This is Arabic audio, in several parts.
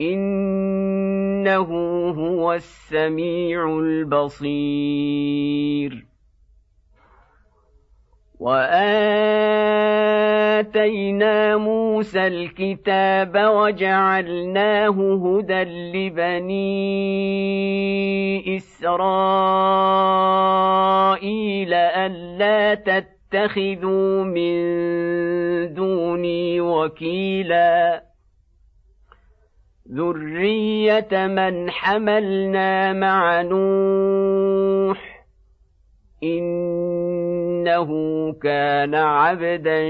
إنه هو السميع البصير. وآتينا موسى الكتاب وجعلناه هدى لبني إسرائيل ألا تتخذوا من دوني وكيلا. ذريه من حملنا مع نوح انه كان عبدا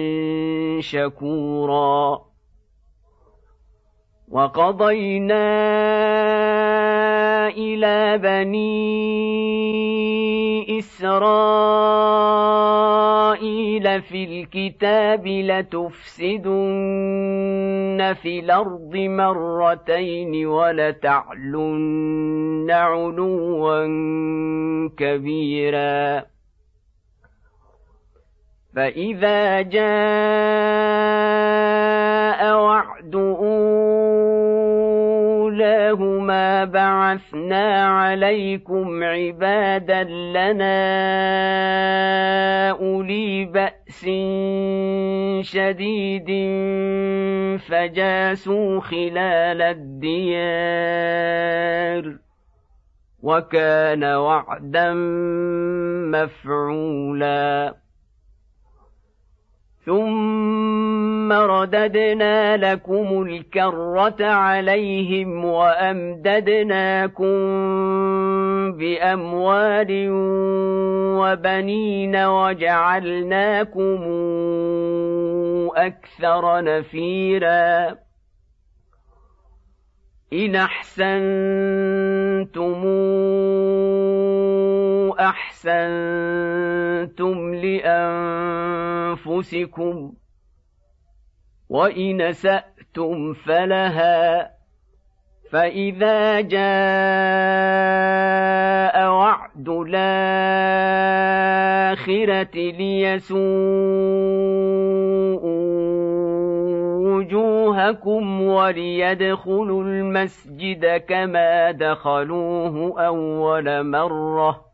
شكورا وقضينا إلى بني اسرائيل في الكتاب لتفسدن في الأرض مرتين ولتعلن علوا كبيرا. فإذا جاء وعد أولاهما بعثنا عليكم عبادا لنا أولي بأس شديد فجاسوا خلال الديار وكان وعدا مفعولا ثم رددنا لكم الكرة عليهم وأمددناكم بأموال وبنين وجعلناكم أكثر نفيرا إن أحسنتم أحسنتم لأنفسكم وإن سأتم فلها فإذا جاء وعد الآخرة ليسوءوا وجوهكم وليدخلوا المسجد كما دخلوه أول مرة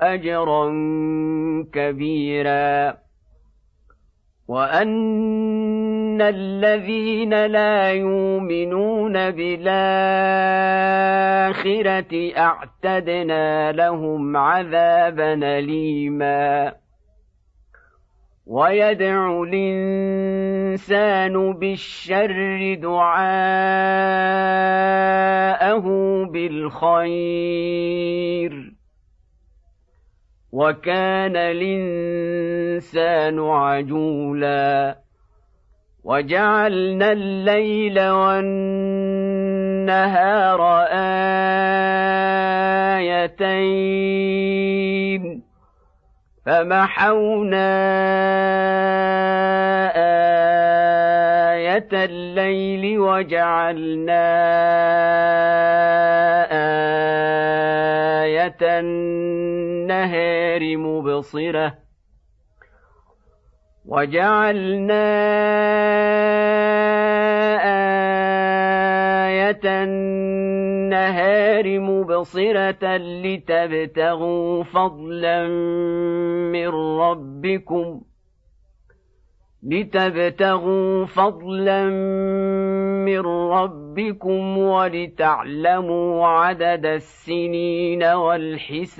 اجرا كبيرا. وأن الذين لا يؤمنون بالآخرة أعتدنا لهم عذابا اليما. ويدعو الإنسان بالشر دعاءه بالخير. وكان الإنسان عجولا وجعلنا الليل والنهار آيتين فمحونا آية الليل وجعلنا آية النهار مبصرة وجعلنا آية النهار مبصرة لتبتغوا فضلا من ربكم ۖ لتبتغوا فضلا من ربكم ولتعلموا عدد السنين والحساب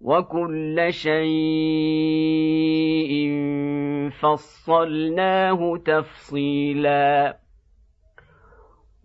وكل شيء فصلناه تفصيلا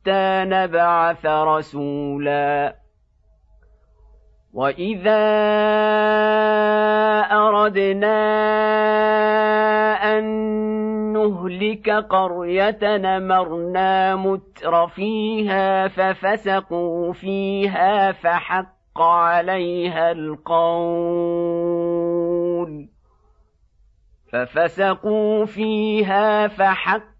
حتى نبعث رسولا. واذا اردنا ان نهلك قريه نمرنا متر فيها ففسقوا فيها فحق عليها القول ففسقوا فيها فحق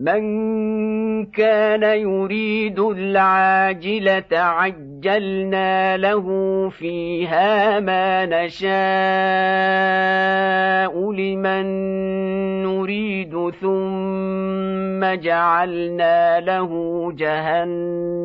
من كان يريد العاجله عجلنا له فيها ما نشاء لمن نريد ثم جعلنا له جهنم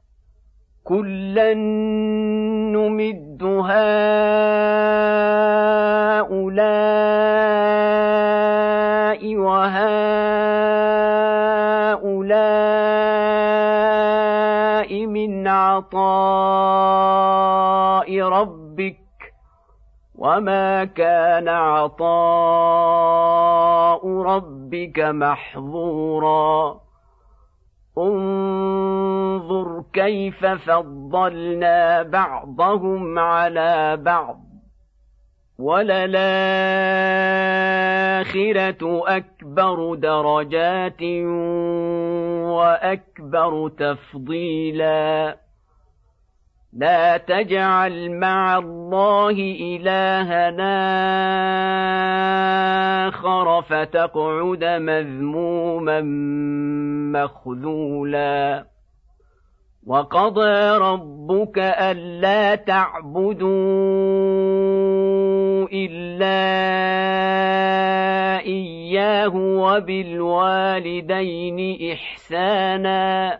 كلا نمد هؤلاء وهؤلاء من عطاء ربك وما كان عطاء ربك محظورا انظر كيف فضلنا بعضهم على بعض. وللآخرة أكبر درجات وأكبر تفضيلا. لا تجعل مع الله إلهنا آخر فتقعد مذموما مخذولا. وقضى ربك ألا تعبدوا إلا إياه وبالوالدين إحسانا.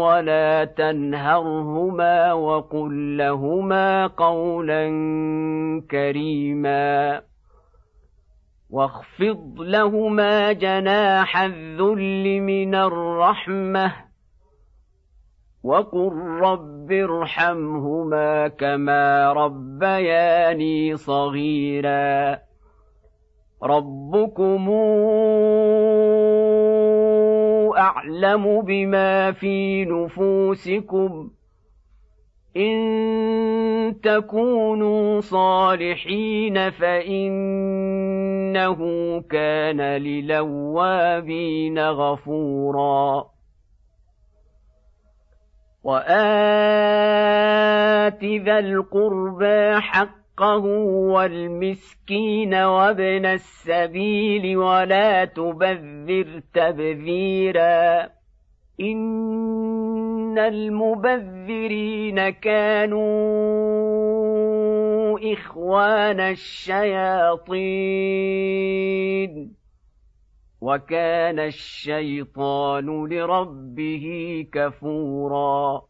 ولا تنهرهما وقل لهما قولا كريما واخفض لهما جناح الذل من الرحمه وقل رب ارحمهما كما ربياني صغيرا ربكم أعلم بما في نفوسكم إن تكونوا صالحين فإنه كان للوابين غفورا. وآت ذا القربى حقه والمسكين وابن السبيل ولا تبذر تبذيرا ان المبذرين كانوا اخوان الشياطين وكان الشيطان لربه كفورا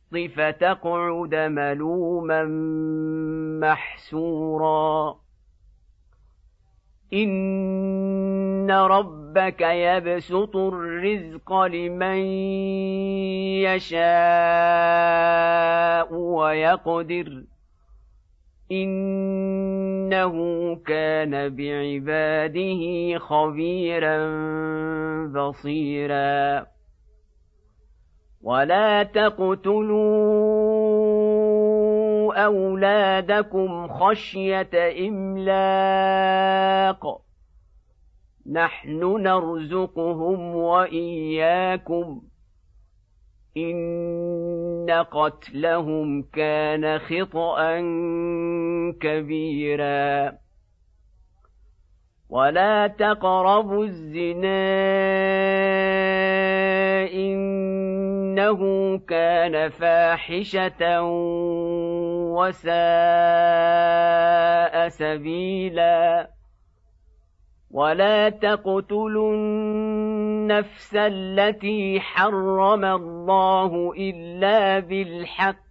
فتقعد ملوما محسورا. إن ربك يبسط الرزق لمن يشاء ويقدر. إنه كان بعباده خبيرا بصيرا. ولا تقتلوا اولادكم خشيه املاق نحن نرزقهم واياكم ان قتلهم كان خطا كبيرا ولا تقربوا الزنا انه كان فاحشه وساء سبيلا ولا تقتلوا النفس التي حرم الله الا بالحق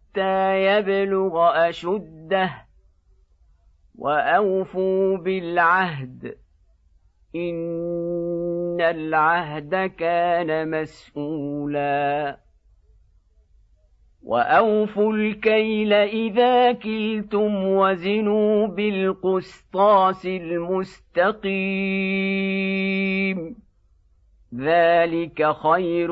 يبلغ أشده وأوفوا بالعهد. إن العهد كان مسؤولا. وأوفوا الكيل إذا كلتم وزنوا بالقسطاس المستقيم. ذلك خير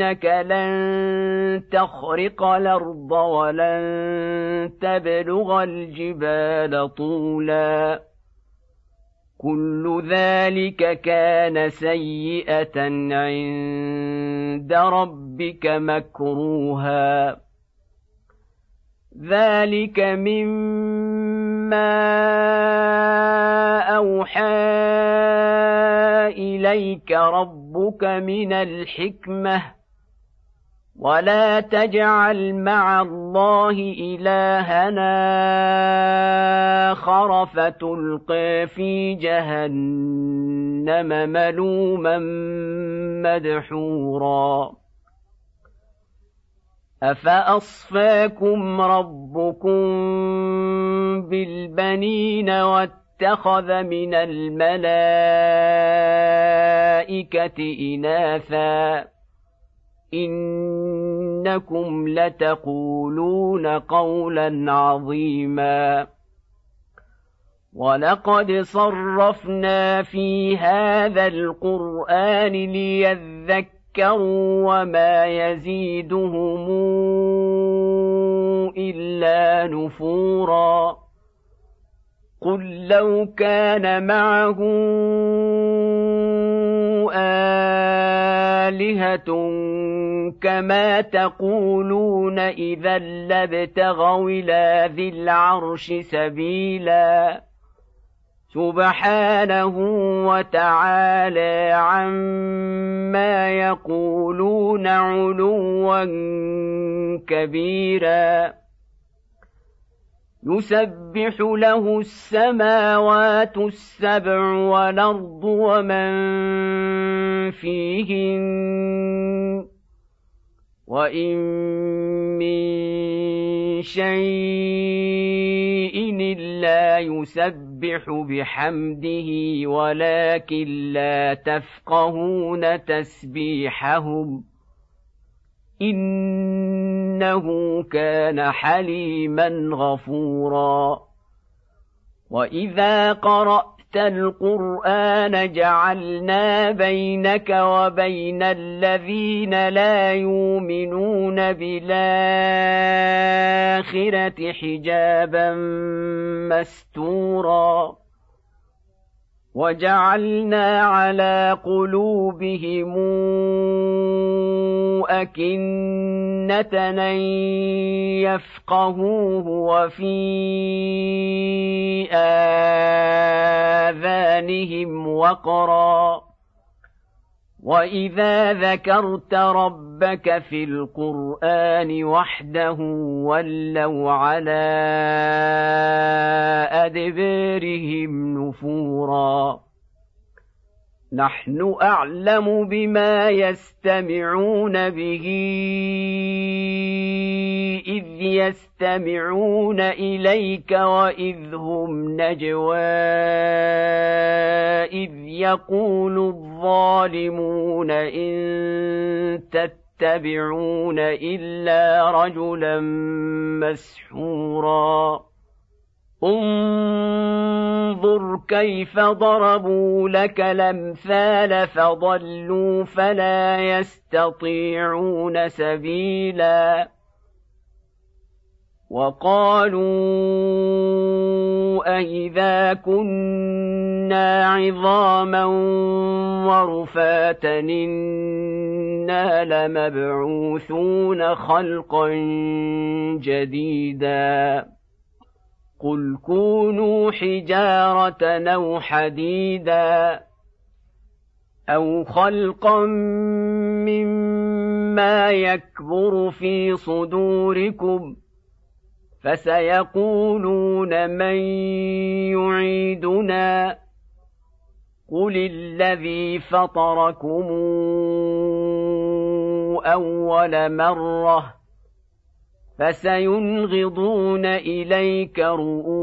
انك لن تخرق الأرض ولن تبلغ الجبال طولا كل ذلك كان سيئه عند ربك مكروها ذلك مما اوحى اليك ربك من الحكمه ولا تجعل مع الله الهنا اخر فتلقي في جهنم ملوما مدحورا افاصفاكم ربكم بالبنين واتخذ من الملائكه اناثا إنكم لتقولون قولا عظيما. ولقد صرفنا في هذا القرآن ليذكر ذكروا وما يزيدهم إلا نفورا. قل لو كان معه آلهة كما تقولون إذا لابتغوا إلى ذي العرش سبيلا. سبحانه وتعالى عما يقولون علوا كبيرا. يسبح له السماوات السبع والأرض ومن فيهن وإن من شيء إلا يسبح بحمده ولكن لا تفقهون تسبيحهم. إنه كان حليما غفورا. وإذا قرأت القرآن جعلنا بينك وبين الذين لا يؤمنون بالآخرة حجابا مستورا. وجعلنا على قلوبهم أكنة أن يفقهوه وفي آذانهم وقرا واذا ذكرت ربك في القران وحده ولوا على ادبارهم نفورا نحن أعلم بما يستمعون به. إذ يستمعون إليك وإذ هم نجوى. إذ يقول الظالمون إن تتبعون إلا رجلا مسحورا. انظر كيف ضربوا لك الأمثال فضلوا فلا يستطيعون سبيلا. وقالوا أإذا كنا عظاما ورفاتا إنا لمبعوثون خلقا جديدا. قل كونوا حجاره أو حديدا أو خلقا مما يكبر في صدوركم فسيقولون من يعيدنا قل الذي فطركم اول مره فسينغضون إليك رؤوسهم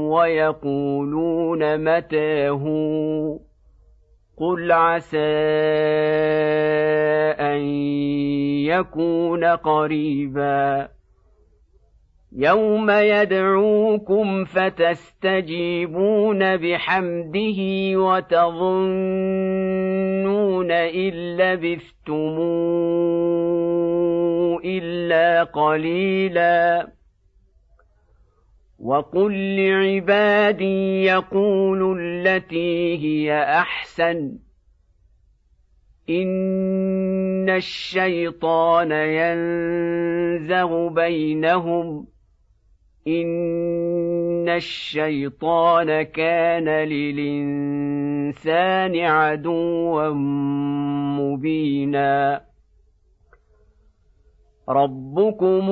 ويقولون متاه قل عسى أن يكون قريبا. يوم يدعوكم فتستجيبون بحمده وتظنون إن لبثتموا الا قليلا وقل لعبادي يقولوا التي هي احسن إن إن الشيطان ينزغ بينهم إن الشيطان كان للإنسان عدوا مبينا ربكم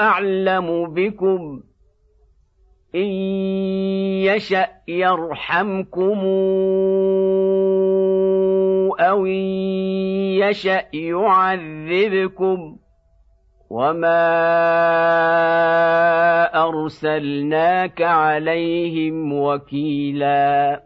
أعلم بكم إن يشأ يرحمكم أو إن يشأ يعذبكم وما أرسلناك عليهم وكيلا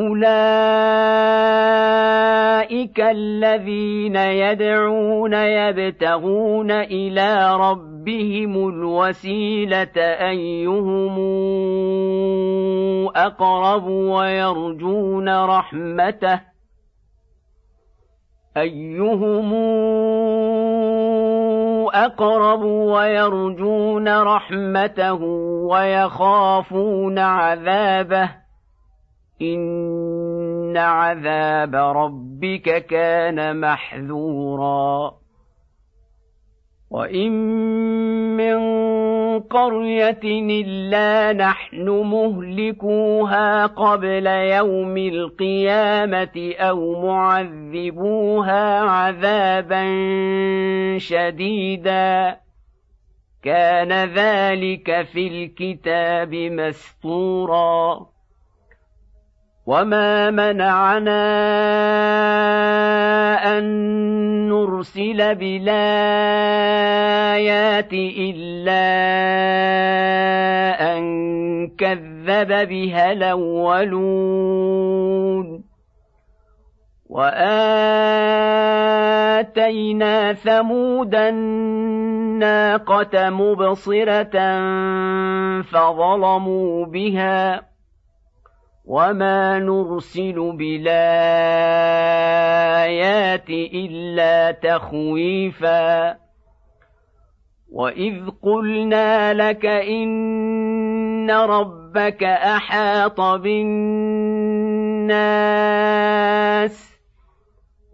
اولئك الذين يدعون يبتغون إلى ربهم الوسيله ايهم اقرب ويرجون رحمته ايهم اقرب ويرجون رحمته ويخافون عذابه ان عذاب ربك كان محذورا. وان من قريه الا نحن مهلكوها قبل يوم القيامه أو معذبوها عذابا شديدا. كان ذلك في الكتاب مسطورا. وما منعنا ان نرسل بالايات الا ان كذب بها الاولون واتينا ثمود الناقه مبصره فظلموا بها وما نرسل بالايات الا تخويفا واذ قلنا لك ان ربك احاط بالناس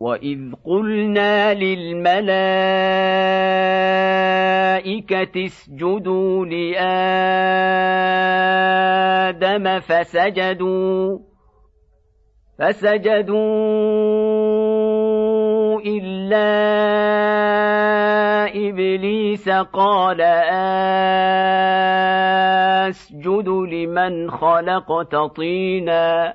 واذ قلنا للملائكه اسجدوا لادم فسجدوا فسجدوا الا ابليس قال اسجد لمن خلقت طينا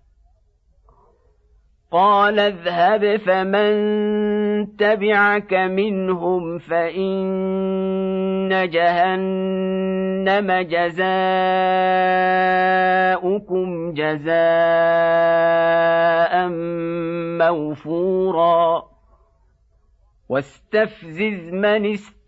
قال اذهب فمن تبعك منهم فإن جهنم جزاؤكم جزاء موفورا. واستفزز من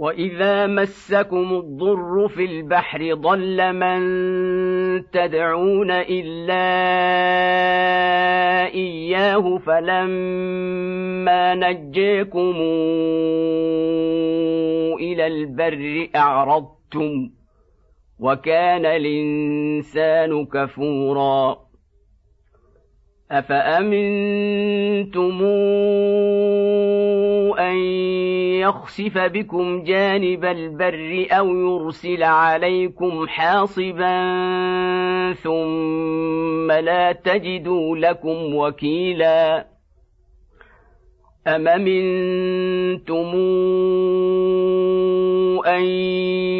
واذا مسكم الضر في البحر ضل من تدعون الا اياه فلما نجيكم إلى البر اعرضتم وكان الانسان كفورا افامنتم أن يخسف بكم جانب البر أو يرسل عليكم حاصبا ثم لا تجدوا لكم وكيلا أم امنتم أن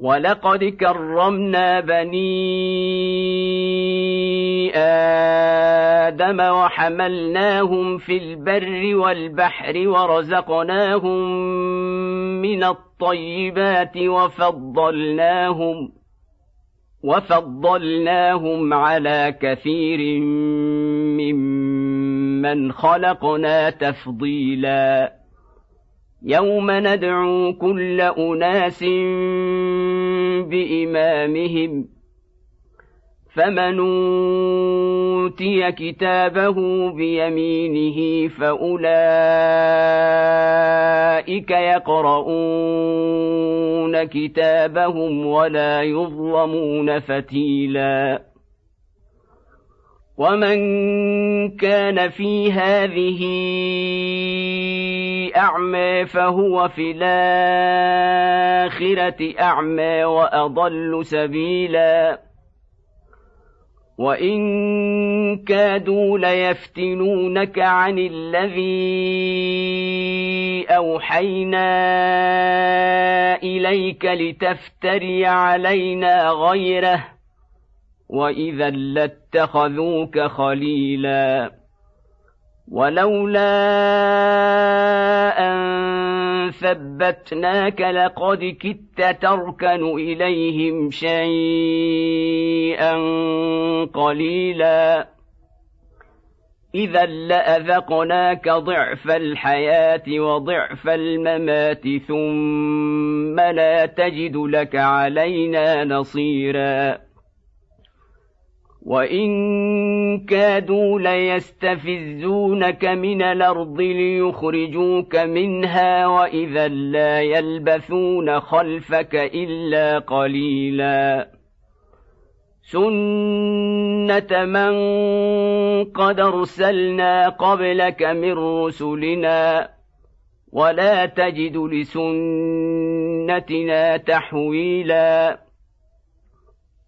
ولقد كرمنا بني آدم وحملناهم في البر والبحر ورزقناهم من الطيبات وفضلناهم وفضلناهم على كثير ممن خلقنا تفضيلا يوم ندعو كل اناس بإمامهم فمن أوتي كتابه بيمينه فأولئك يقرؤون كتابهم ولا يظلمون فتيلا ومن كان في هذه اعمى فهو في الاخره اعمى واضل سبيلا وان كادوا ليفتنونك عن الذي اوحينا اليك لتفتري علينا غيره واذا لاتخذوك خليلا ولولا ان ثبتناك لقد كدت تركن اليهم شيئا قليلا اذا لاذقناك ضعف الحياة وضعف الممات ثم لا تجد لك علينا نصيرا وان كادوا ليستفزونك من الأرض ليخرجوك منها واذا لا يلبثون خلفك الا قليلا سنه من قد ارسلنا قبلك من رسلنا ولا تجد لسنتنا تحويلا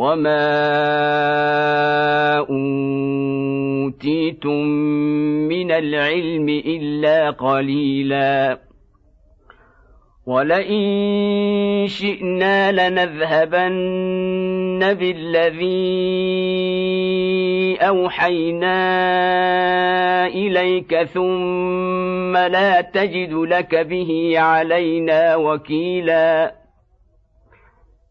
وما اوتيتم من العلم الا قليلا ولئن شئنا لنذهبن بالذي اوحينا اليك ثم لا تجد لك به علينا وكيلا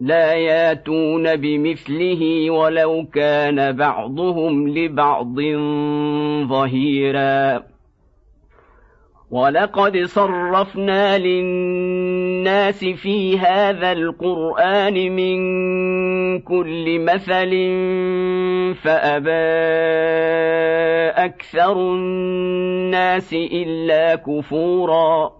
لا ياتون بمثله ولو كان بعضهم لبعض ظهيرا. ولقد صرفنا للناس في هذا القرآن من كل مثل فأبى أكثر الناس إلا كفورا.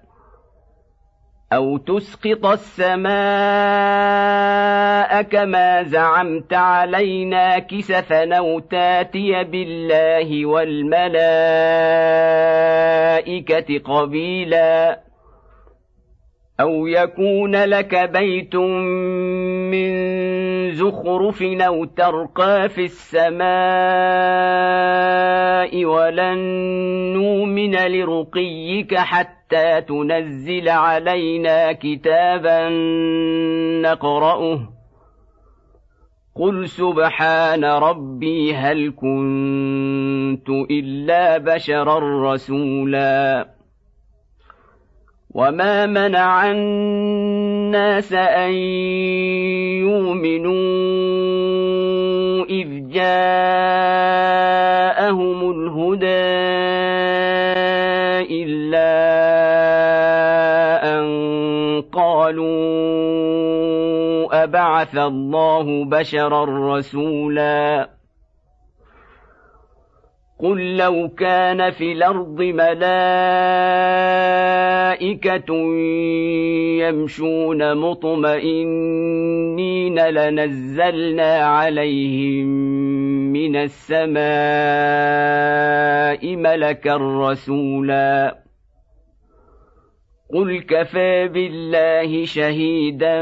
أو تسقط السماء كما زعمت علينا كسفا أو تاتي بالله والملائكه قبيلا أو يكون لك بيت من زخرف أو ترقى في السماء ولن نؤمن لرقيك حتى تنزل علينا كتابا نقرأه. قل سبحان ربي هل كنت إلا بشرا رسولا. وما منع الناس أن يؤمنوا إذ جاءهم الهدى ابعث الله بشرا رسولا. قل لو كان في الأرض ملائكة يمشون مطمئنين لنزلنا عليهم من السماء ملكا رسولا. قل كفى بالله شهيدا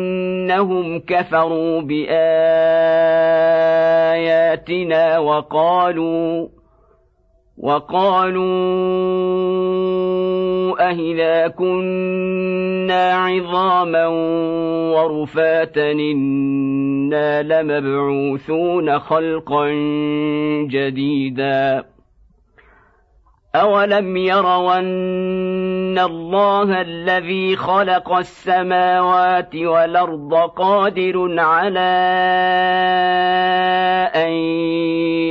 بانهم كفروا بآياتنا وقالوا وقالوا أهذا كنا عظاما ورفاتا إنا لمبعوثون خلقا جديدا. أولم يروا أن الله الذي خلق السماوات والأرض قادر على أن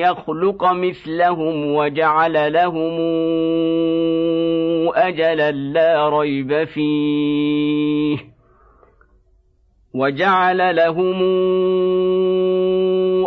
يخلق مثلهم وجعل لهم أجلا لا ريب فيه وجعل لهم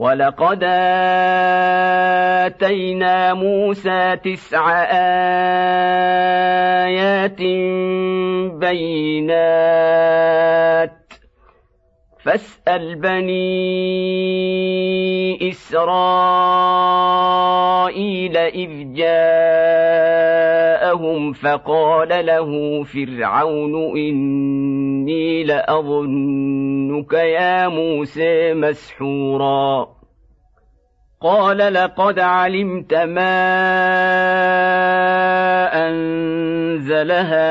ولقد اتينا موسى تسع ايات بينات فاسال بني اسرائيل اذ جاءهم فقال له فرعون إني لأظنك يا موسى مسحورا. قال لقد علمت ما أنزل هؤلاء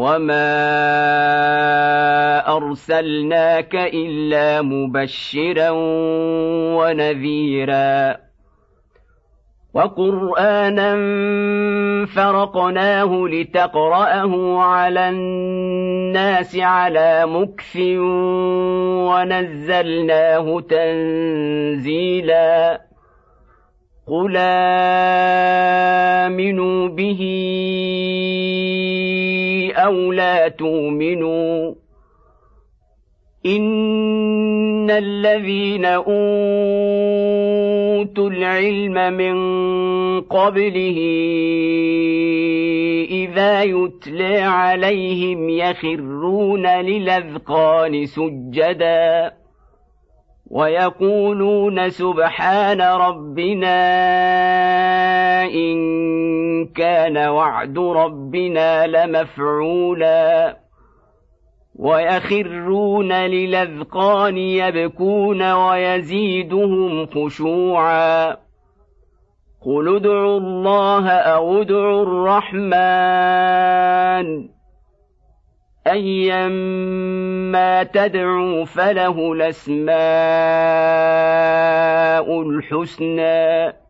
وما ارسلناك الا مبشرا ونذيرا وقرانا فرقناه لتقراه على الناس على مكث ونزلناه تنزيلا قل امنوا به أو لا تؤمنوا ان الذين اوتوا العلم من قبله اذا يتلى عليهم يخرون للاذقان سجدا ويقولون سبحان ربنا إن كان وعد ربنا لمفعولا ويخرون للأذقان يبكون ويزيدهم خشوعا قل ادعوا الله أو ادعوا الرحمن ايما تدعوا فله الأسماء الحسنى.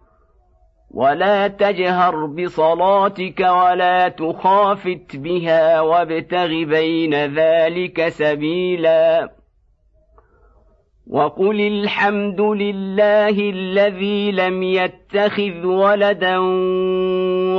ولا تجهر بصلاتك ولا تخافت بها وابتغ بين ذلك سبيلا. وقل الحمد لله الذي لم يتخذ ولدا